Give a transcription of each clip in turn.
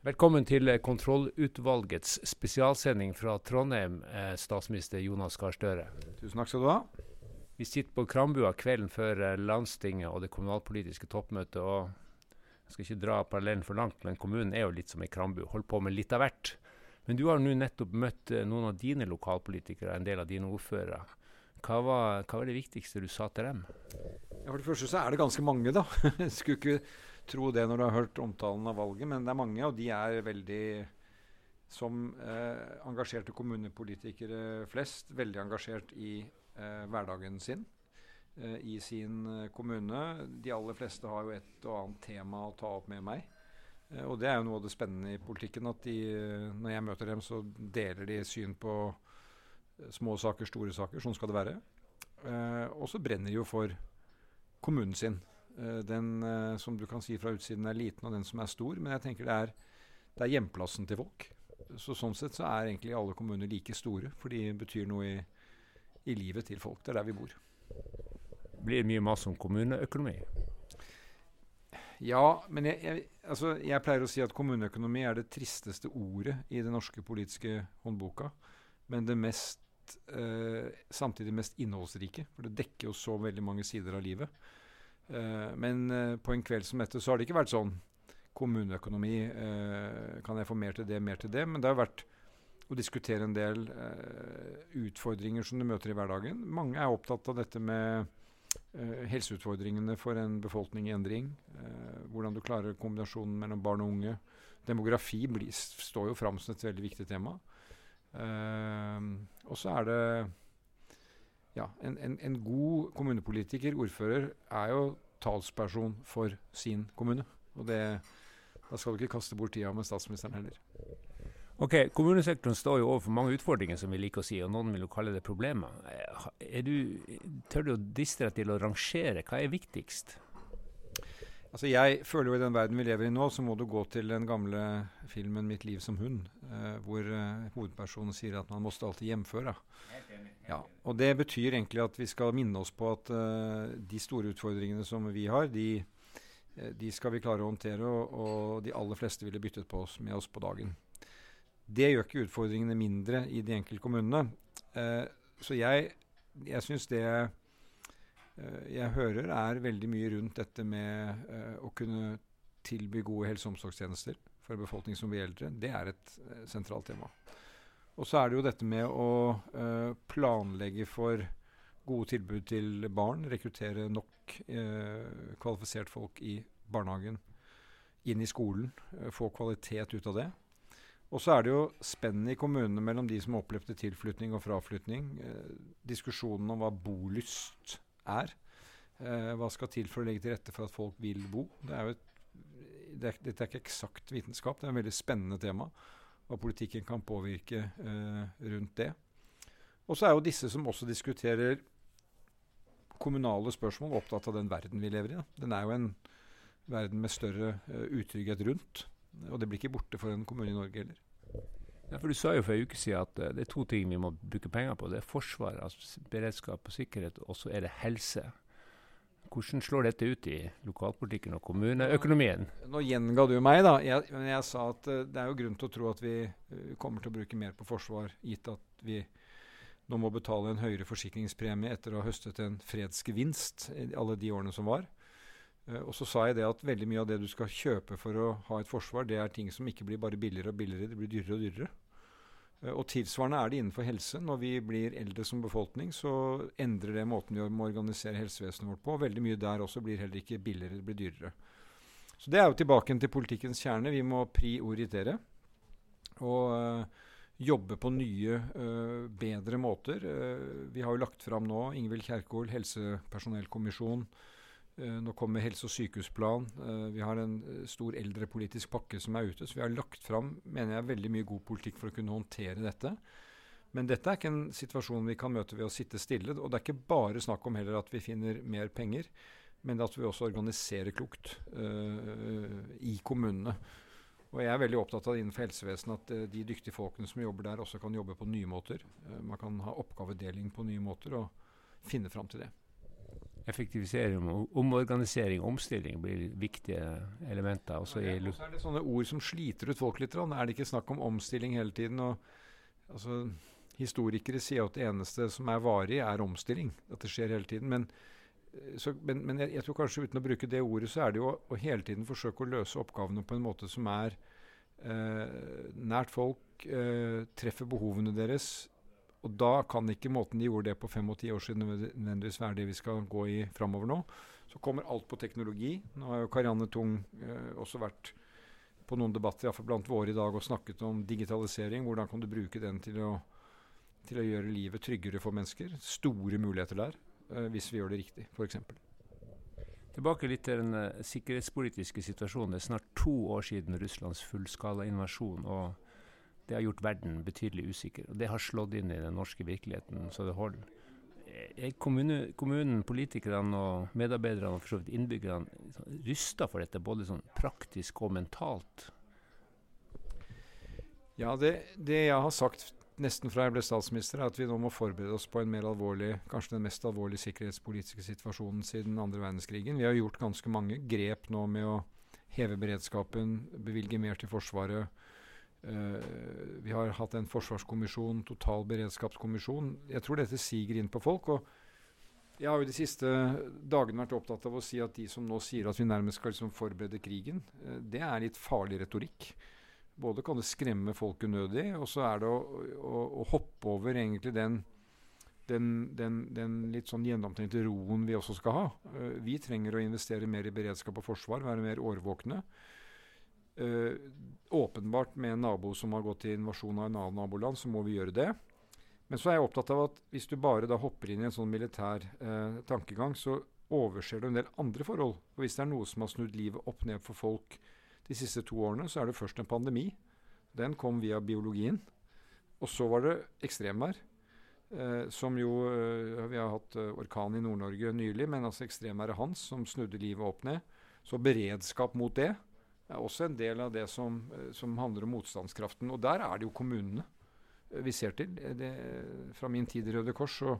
Velkommen til kontrollutvalgets spesialsending fra Trondheim, eh, statsminister Jonas Gahr Støre. Tusen takk skal du ha. Vi sitter på Krambua kvelden før eh, landstinget og det kommunalpolitiske toppmøtet. og Jeg skal ikke dra parallellen for langt, men kommunen er jo litt som ei krambu. Holder på med litt av hvert. Men du har nå nettopp møtt eh, noen av dine lokalpolitikere, en del av dine ordførere. Hva var, hva var det viktigste du sa til dem? Ja, for det første så er det ganske mange, da. Skulle ikke tro det når du har hørt omtalen av valget, men det er mange, og de er veldig som eh, engasjerte kommunepolitikere flest, veldig engasjert i eh, hverdagen sin. Eh, I sin eh, kommune. De aller fleste har jo et og annet tema å ta opp med meg. Eh, og det er jo noe av det spennende i politikken, at de, eh, når jeg møter dem, så deler de syn på små saker, store saker. Sånn skal det være. og så brenner de jo for kommunen sin. Uh, den uh, som du kan si fra utsiden er liten, og den som er stor. Men jeg tenker det er, det er hjemplassen til folk. Så Sånn sett så er egentlig alle kommuner like store, for de betyr noe i, i livet til folk. Det er der vi bor. Blir det mye mas om kommuneøkonomi? Ja, men jeg, jeg, altså, jeg pleier å si at kommuneøkonomi er det tristeste ordet i den norske politiske håndboka. Men det mest, eh, samtidig mest innholdsrike. For det dekker jo så veldig mange sider av livet. Uh, men uh, på en kveld som dette så har det ikke vært sånn kommuneøkonomi uh, Kan jeg få mer til det, mer til det? Men det har vært å diskutere en del utfordringer som du møter i hverdagen. Mange er opptatt av dette med helseutfordringene for en befolkning i endring. hvordan du klarer kombinasjonen mellom barn og unge. Demografi blir, står jo fram som et veldig viktig tema. og så er det ja, en, en, en, god kommunepolitiker, ordfører, er jo talsperson for sin kommune. Og det, da skal du ikke kaste bort tida med statsministeren heller. Ok, Kommunesektoren står jo overfor mange utfordringer, som vi liker å si, og noen vil jo kalle det problemer. Er du, tør du å diste deg til å rangere? Hva er viktigst? Altså Jeg føler jo i den verden vi lever i nå, så må du gå til den gamle filmen 'Mitt liv som hund', eh, hvor eh, hovedpersonen sier at man måtte alltid hjemføre. Ja, og Det betyr egentlig at vi skal minne oss på at eh, de store utfordringene som vi har, de, eh, de skal vi klare å håndtere, og, og, de aller fleste ville byttet på oss med oss på dagen. Det gjør ikke utfordringene mindre i de enkelte kommunene. Eh, så jeg, jeg syns det jeg hører, er veldig mye rundt dette med uh, å kunne tilby gode helse- og omsorgstjenester for befolkning som blir eldre. Det er et uh, sentralt tema. Og så er det jo dette med å planlegge for gode tilbud til barn. Rekruttere nok kvalifisert folk i barnehagen, inn i skolen. få kvalitet ut av det. Og så er det jo spennet i kommunene mellom de som opplevde tilflytning og fraflytning. diskusjonen om hva bolyst er. Eh, hva skal til for å legge til rette for at folk vil bo? Det er et, det er, dette er ikke eksakt vitenskap, det er et veldig spennende tema. Hva politikken kan påvirke eh, rundt det. Og så er jo disse som også diskuterer kommunale spørsmål, opptatt av den verden vi lever i. Da. Den er jo en verden med større uh, utrygghet rundt. Og det blir ikke borte for en kommune i Norge heller. Ja, for Du sa jo for en uke siden at uh, det er to ting vi må bruke penger på. Det er forsvar, altså beredskap og sikkerhet, og så er det helse. Hvordan slår dette ut i lokalpolitikken og kommuneøkonomien? Nå gjenga du meg, da. Jeg, jeg sa at uh, det er jo grunn til å tro at vi uh, kommer til å bruke mer på forsvar, gitt at vi nå må betale en høyere forsikringspremie etter å ha høstet en fredsgevinst alle de årene som var. Uh, og så sa jeg det at veldig mye av det du skal kjøpe for å ha et forsvar, det er ting som ikke blir bare billigere og billigere, det blir dyrere og dyrere. Uh, og tilsvarende er det innenfor helse. Når vi blir eldre som befolkning, så endrer det måten vi må organisere helsevesenet vårt på. Veldig mye der også blir heller ikke billigere, det blir dyrere. Så det er jo tilbake til politikkens kjerne. Vi må prioritere. Og øh, jobbe på nye, bedre måter. vi har jo lagt fram nå Ingvild Kjerkol, helsepersonellkommisjon, Uh, nå kommer helse- og sykehusplan. Uh, vi har en uh, stor eldrepolitisk pakke som er ute. Så vi har lagt fram mener jeg, veldig mye god politikk for å kunne håndtere dette. Men dette er ikke en situasjon vi kan møte ved å sitte stille. Og det er ikke bare snakk om heller at vi finner mer penger, men at vi også organiserer klokt i kommunene. Og jeg er veldig opptatt av innenfor helsevesenet at de dyktige folkene som jobber der, også kan jobbe på nye måter. man kan ha oppgavedeling på nye måter og finne fram til det. Effektivisering, omorganisering, omstilling blir viktige elementer. Også ja, i er det sånne ord som sliter ut folk litt. Er det ikke snakk om omstilling hele tiden? Og, altså, historikere sier at det eneste som er varig, er omstilling. At det skjer hele tiden. Men, eh, så, men, men jeg, jeg, tror kanskje uten å bruke det ordet, så er det jo å, å hele tiden forsøke å løse oppgavene på en måte som er eh, nært folk, eh, treffer behovene deres og da kan ikke måten de gjorde det på fem og ti år siden nødvendigvis være det vi skal gå i framover nå. Så kommer alt på teknologi. Nå har jo Karianne Tung eh, også vært på noen debatter iallfall blant våre i dag og snakket om digitalisering. Hvordan kan du bruke den til å, til å gjøre livet tryggere for mennesker? Store muligheter der, eh, hvis vi gjør det riktig, f.eks. Tilbake litt til den uh, sikkerhetspolitiske situasjonen. Det er snart to år siden Russlands fullskala invasjon. og det har gjort verden betydelig usikker. Og det har slått inn i den norske virkeligheten så det holder. Er kommune, kommunen, politikerne og medarbeiderne og for så vidt innbyggerne rysta for dette, både sånn praktisk og mentalt? Ja, det, det, jeg har sagt nesten fra jeg ble statsminister, er at vi nå må forberede oss på en mer alvorlig, kanskje den mest alvorlige sikkerhetspolitiske situasjonen siden andre verdenskrigen. Vi har gjort ganske mange grep nå med å heve beredskapen, bevilge mer til Forsvaret vi har hatt en forsvarskommisjon, totalberedskapskommisjon. Jeg tror dette siger inn på folk. og Jeg har jo de siste dagene vært opptatt av å si at de som nå sier at vi nærmest skal liksom forberede krigen, uh, det er litt farlig retorikk. Både kan det skremme folk unødig, og så er det å, å, å hoppe over egentlig den, den, den, den litt sånn gjennomtenkte roen vi også skal ha. Uh, vi trenger å investere mer i beredskap og forsvar, være mer årvåkne. Åpenbart med en nabo som har gått til invasjon av en annen naboland, så må vi gjøre det. Men så er jeg opptatt av at hvis du bare da hopper inn i en sånn militær eh, tankegang, så overser du en del andre forhold. Og hvis det er noe som har snudd livet opp ned for folk de siste to årene, så er det først en pandemi. Den kom via biologien. Og så var det ekstremvær. Eh, som jo Vi har hatt orkan i Nord-Norge nylig, men altså ekstremværet Hans som snudde livet opp ned. Så beredskap mot det er også en del av det som, eh, som, handler om motstandskraften. Og der er det jo kommunene eh, vi ser til. Det, fra min tid i Røde Kors så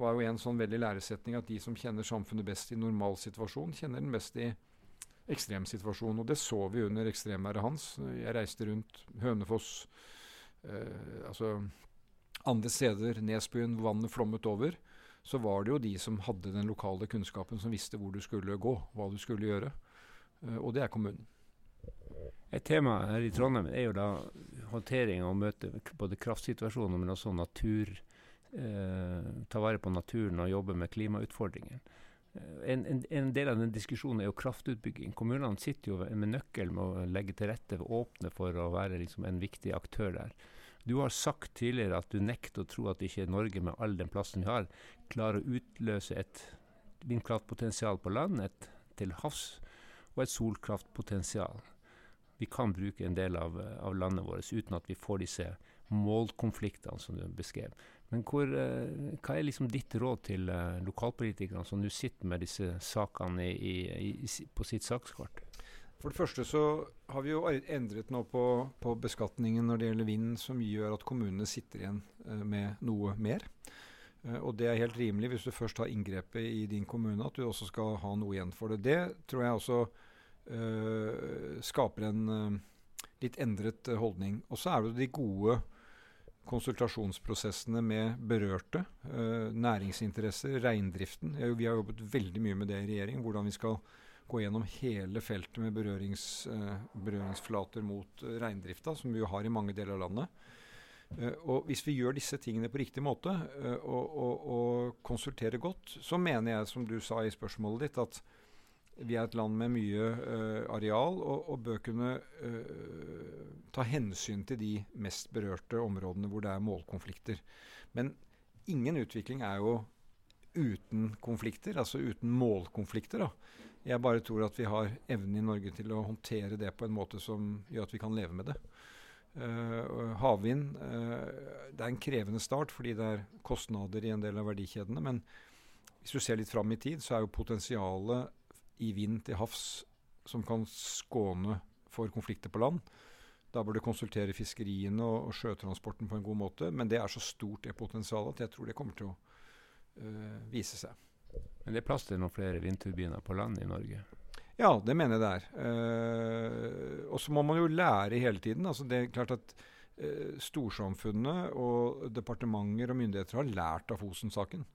var jo en sånn veldig læresetning at de som kjenner samfunnet best i normalsituasjon, kjenner den best i ekstremsituasjon. Og det så vi under ekstremværet hans. Jeg reiste rundt Hønefoss, eh, altså andre steder, Nesbyen, hvor vannet flommet over. Så var det jo de som hadde den lokale kunnskapen, som visste hvor du skulle gå, hva du skulle gjøre. Eh, og det er kommunen. Et tema her i Trondheim er jo da håndtering og møte både kraftsituasjoner, men også natur. Eh, ta vare på naturen og jobbe med klimautfordringer. Eh, en, en, en, del av den diskusjonen er jo kraftutbygging. Kommunene sitter jo med nøkkel med å legge til rette, åpne for å være liksom en viktig aktør der. Du har sagt tidligere at du nekter å tro at ikke Norge, med all den plassen vi har, klarer å utløse et vindkraftpotensial på land, et til havs og et solkraftpotensial vi kan bruke en del av, av, landet vårt uten at vi får disse målkonfliktene som du beskrev. Men hvor, eh, hva er liksom ditt råd til eh, lokalpolitikerne som nå sitter med disse sakene i, i, på sitt sakskart? For det første så har vi jo endret nå på, på, beskatningen når det gjelder vind, som gjør at kommunene sitter igjen uh, med noe mer. Og det er helt rimelig hvis du først har inngrepet i din kommune, at du også skal ha noe igjen for det. Det tror jeg også skaper en uh, litt endret uh, holdning. Og så er det de gode konsultasjonsprosessene med berørte. næringsinteresser, reindriften. Vi har jobbet veldig mye med det i regjering. Hvordan vi skal gå gjennom hele feltet med berørings, berøringsflater mot reindrifta, som vi jo har i mange deler av landet. Og Hvis vi gjør disse tingene på riktig måte og, og, og, konsulterer godt, så mener jeg, som du sa i spørsmålet ditt, at vi er et land med mye uh, areal og, og, bør kunne uh, ta hensyn til de mest berørte områdene hvor det er målkonflikter. Men ingen utvikling er jo uten konflikter, altså uten målkonflikter. da. Jeg bare tror at vi har evnen i Norge til å håndtere det på en måte som gjør at vi kan leve med det. Uh, havvind Det er en krevende start fordi det er kostnader i en del av verdikjedene. Men hvis du ser litt fram i tid, så er jo potensialet i vind til havs som kan skåne for konflikter på land. Da bør du konsultere fiskeriene og, og, sjøtransporten på en god måte. Men det er så stort det potensialet at jeg tror det kommer til å øh, vise seg. Men det er plass til noen flere vindturbiner på land i Norge? Ja, det mener jeg det er. Uh, og så må man jo lære hele tiden. Altså det er klart at uh, Storsamfunnet og departementer og myndigheter har lært av Fosen-saken.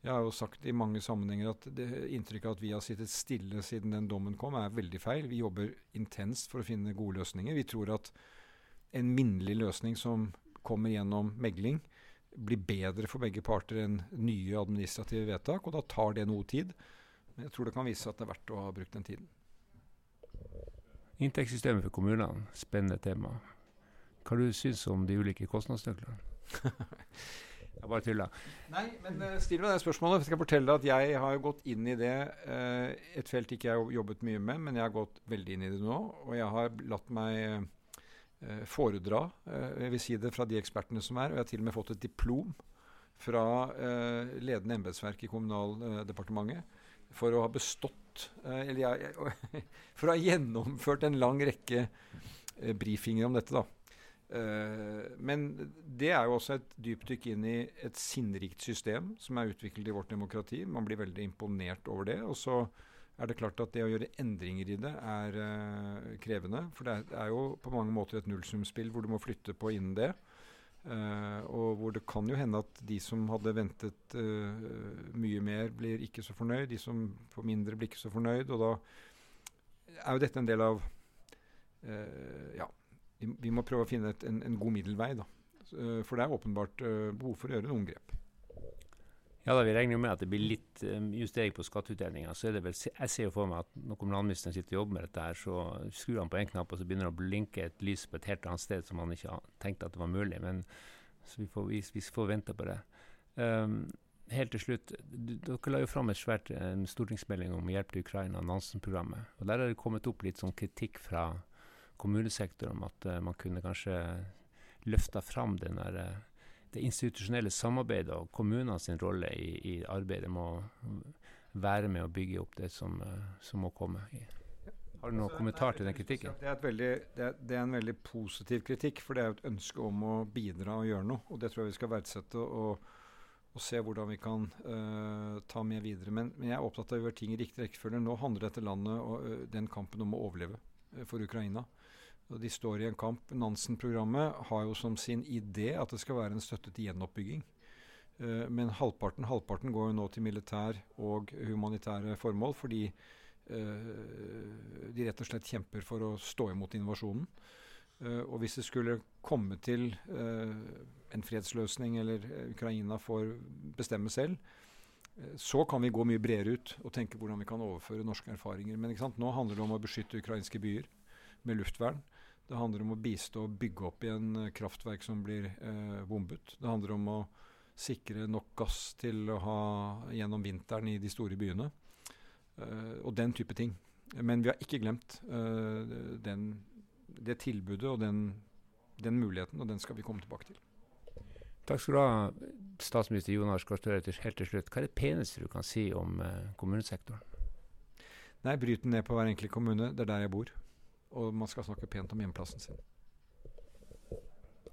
Jeg har jo sagt i mange sammenhenger at det inntrykket at vi har sittet stille siden den dommen kom, er veldig feil. Vi jobber intenst for å finne gode løsninger. Vi tror at en minnelig løsning som kommer gjennom megling, blir bedre for begge parter enn nye administrative vedtak. Og da tar det noe tid. Men jeg tror det kan vise seg at det er verdt å ha brukt den tiden. Inntektssystemet for kommunene, spennende tema. Hva du syns du om de ulike kostnadsnøklene? Bare tulla. Nei, men uh, still meg det spørsmålet. Jeg skal fortelle at jeg har gått inn i det. Uh, et felt ikke jeg har jobbet mye med, men jeg har gått veldig inn i det nå. Og jeg har latt meg uh, foredra, jeg vil si det fra de ekspertene som er. Og jeg har til og med fått et diplom fra ledende embetsverk i Kommunaldepartementet for å ha bestått Eller jeg, for å ha gjennomført en lang rekke brifinger om dette, da. Uh, men det er jo også et dypdykk inn i et sinnrikt system som er utviklet i vårt demokrati. Man blir veldig imponert over det. Og så er det klart at det å gjøre endringer i det er uh, krevende. For det er, jo på mange måter et nullsumspill hvor du må flytte på innen det. Uh, og hvor det kan jo hende at de som hadde ventet mye mer, blir ikke så fornøyd. De som får mindre, blir ikke så fornøyd. Og da er jo dette en del av ja, vi, vi, må prøve å finne et, en, en, god middelvei. Da. Eh, for det er åpenbart uh, behov for å gjøre noen grep. Ja, da Vi regner jo med at det blir litt justering på skatteutdelinga. Så er det vel, jeg ser jo for meg at når kommunalministeren sitter og jobber med dette, her, så skrur han på en knapp, og så begynner det å blinke et lys på et helt annet sted som han ikke tenkte at det var mulig. Men så vi får, vi, vi får vente på det. Um, helt til slutt, Dere la jo fram et svært en stortingsmelding om hjelp til Ukraina, Nansen-programmet. og Der har det kommet opp litt sånn kritikk fra kommunesektoren om at uh, man kunne kanskje løfta fram den der, uh, det institusjonelle samarbeidet og kommunene sin rolle i, i, arbeidet med å være med å bygge opp det som, uh, som må komme. Har du noen kommentar til den kritikken? Det er, veldig, det, er, det er, en veldig positiv kritikk, for det er jo et ønske om å bidra og gjøre noe. Og det tror jeg vi skal verdsette og, og se hvordan vi kan uh, ta med videre. Men, men, jeg er opptatt av å gjøre ting i riktig rekkefølge. Nå handler dette landet og uh, den kampen om å overleve uh, for Ukraina. De står i en kamp. Nansen-programmet har jo som sin idé at det skal være en støtte til gjenoppbygging. Uh, men halvparten, halvparten går jo nå til militær og humanitære formål, fordi uh, de rett og slett kjemper for å stå imot invasjonen. Uh, og hvis det skulle komme til en fredsløsning, eller Ukraina får bestemme selv, så kan vi gå mye bredere ut og tenke hvordan vi kan overføre norske erfaringer. Men nå handler det om å beskytte ukrainske byer med luftvern. Det handler om å bistå og bygge opp igjen eh, kraftverk som blir eh, bombet. Det handler om å sikre nok gass til å ha gjennom vinteren i de store byene. Eh, og den type ting. Men vi har ikke glemt eh, den, det tilbudet og den, den, muligheten, og den skal vi komme tilbake til. Takk skal du ha, statsminister Jonas Gahr Støre. Helt til slutt, hva er det peneste du kan si om eh, kommunesektoren? Nei, Bryt den ned på hver enkelt kommune. Det er der jeg bor og man skal snakke pent om hjemplassen sin.